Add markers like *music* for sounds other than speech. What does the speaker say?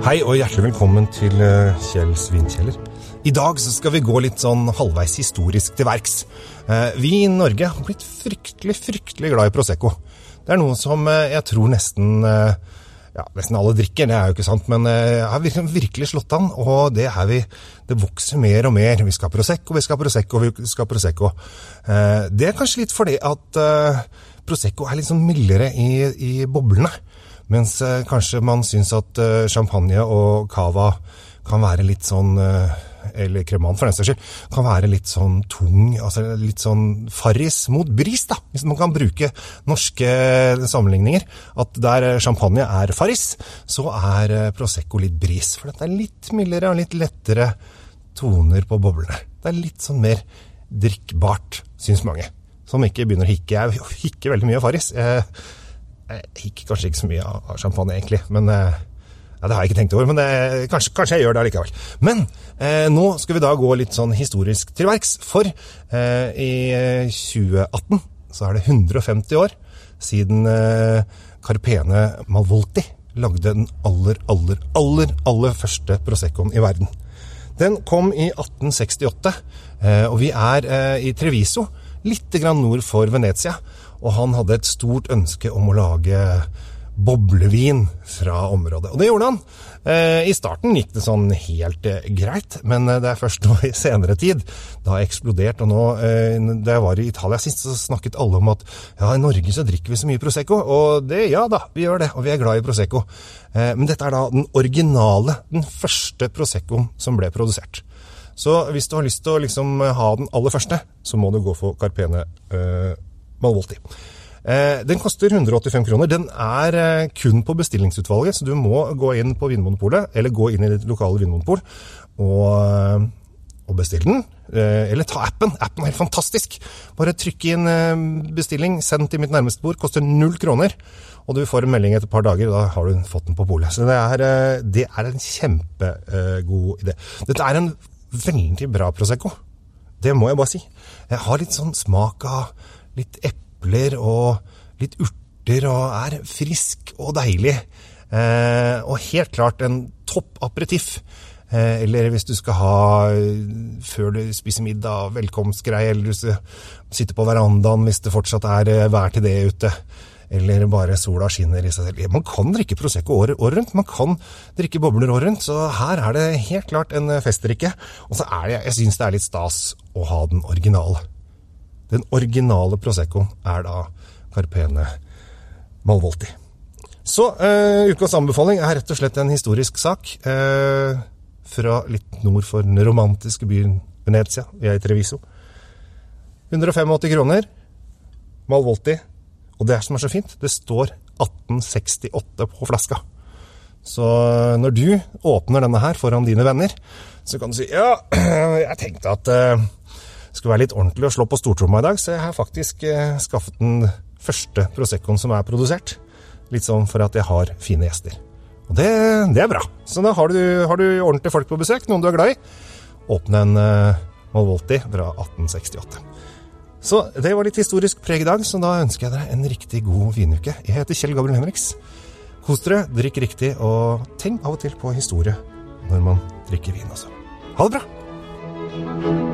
Hei og hjertelig velkommen til eh, Kjell Svinkjeller. I dag så skal vi gå litt sånn halvveis historisk til verks. Eh, Vi i Norge har blitt fryktelig, fryktelig glad i Prosecco. Det er noe som eh, jeg tror nesten ja, nesten alle drikker, det er jo ikke sant, men jeg har virkelig, slått an, og det vi, det vokser mer og mer. Vi skal ha Prosecco, vi skal ha Prosecco, vi skal ha Prosecco. Det er kanskje litt fordi at Prosecco er litt sånn mildere i, i boblene. Mens eh, kanskje man syns at eh, champagne og cava kan være litt sånn eh, Eller kreman, for den saks skyld. Kan være litt sånn tung, altså litt sånn farris mot bris, da. Hvis man kan bruke norske sammenligninger. At der eh, champagne er farris, så er eh, prosecco litt bris. For det er litt mildere og litt lettere toner på boblene. Det er litt sånn mer drikkbart, syns mange. Som ikke begynner å hikke. Jeg hikker veldig mye av farris. Jeg, jeg hikker kanskje ikke så mye av champagne, egentlig. Men eh, ja, Det har jeg ikke tenkt over, men det, kanskje, kanskje jeg gjør det allikevel. Men eh, nå skal vi da gå litt sånn historisk til verks. For eh, i eh, 2018 så er det 150 år siden eh, Carpene Malvolti lagde den aller, aller, aller, aller første Proseccoen i verden. Den kom i 1868, eh, og vi er eh, i Treviso, litt nord for Venezia. Og han hadde et stort ønske om å lage boblevin fra området. Og det gjorde han. Eh, I starten gikk det sånn helt eh, greit, men eh, det er først nå *laughs* i senere tid det har eksplodert. Og nå, da jeg var i Italia sist, så snakket alle om at ja, i Norge så drikker vi så mye Prosecco. Og det, ja da, vi gjør det, og vi er glad i Prosecco. Men dette er da den originale, den første Proseccoen som ble produsert. Så hvis du har lyst til å liksom ha den aller første, så må du gå for Carpene eh, Malvolti. Eh, den koster 185 kroner. Den er eh, kun på bestillingsutvalget, så du må gå inn på Vinmonopolet, eller gå inn i ditt lokale vinmonopol og, eh, og bestille den. Eh, eller ta appen. Appen er helt fantastisk. Bare trykk inn eh, bestilling, send til mitt nærmeste bord. Koster null kroner. Og du får en melding etter et par dager, og da har du fått den på polet. Så det er, eh, det er en kjempegod idé. Dette er en veldig bra Prosecco. Det må jeg bare si. Jeg har litt sånn smak av litt epler og litt urter, og er frisk og deilig. Eh, og helt klart en topp aperitiff. Eh, eller hvis du skal ha eh, før du spiser middag, velkomstgreie, eller du sitter på verandaen hvis det fortsatt er eh, vær til det ute. Eller bare sola skinner i seg selv. Man kan drikke Prosecco året, år rundt. Man kan drikke bobler året rundt. Så her er det helt klart en festdrikke. Og så er det, jeg syns det er litt stas å ha den originale. Den originale Proseccoen er da Carpene Malvolti. Så eh, ukas anbefaling er rett og slett en historisk sak eh, fra litt nord for den romantiske byen Venezia. Vi er i Treviso. 185 kroner. Malvolti. Og det som er så fint, det står 1868 på flaska. Så når du åpner denne her foran dine venner, så kan du si ja, *clears throat* jeg tenkte at eh, det skulle være litt ordentlig å slå på stortromma i dag, så jeg har faktisk eh, skaffet den første Proseccoen som er produsert. Litt sånn for at jeg har fine gjester. Og det, det er bra. Så da har du, har du ordentlige folk på besøk, noen du er glad i. Åpne en uh, Malvolti fra 1868. Så det var litt historisk preg i dag, så da ønsker jeg dere en riktig god vinuke. Jeg heter Kjell Gabriel Henriks. Kos dere, drikk riktig, og tenk av og til på historie når man drikker vin, altså. Ha det bra!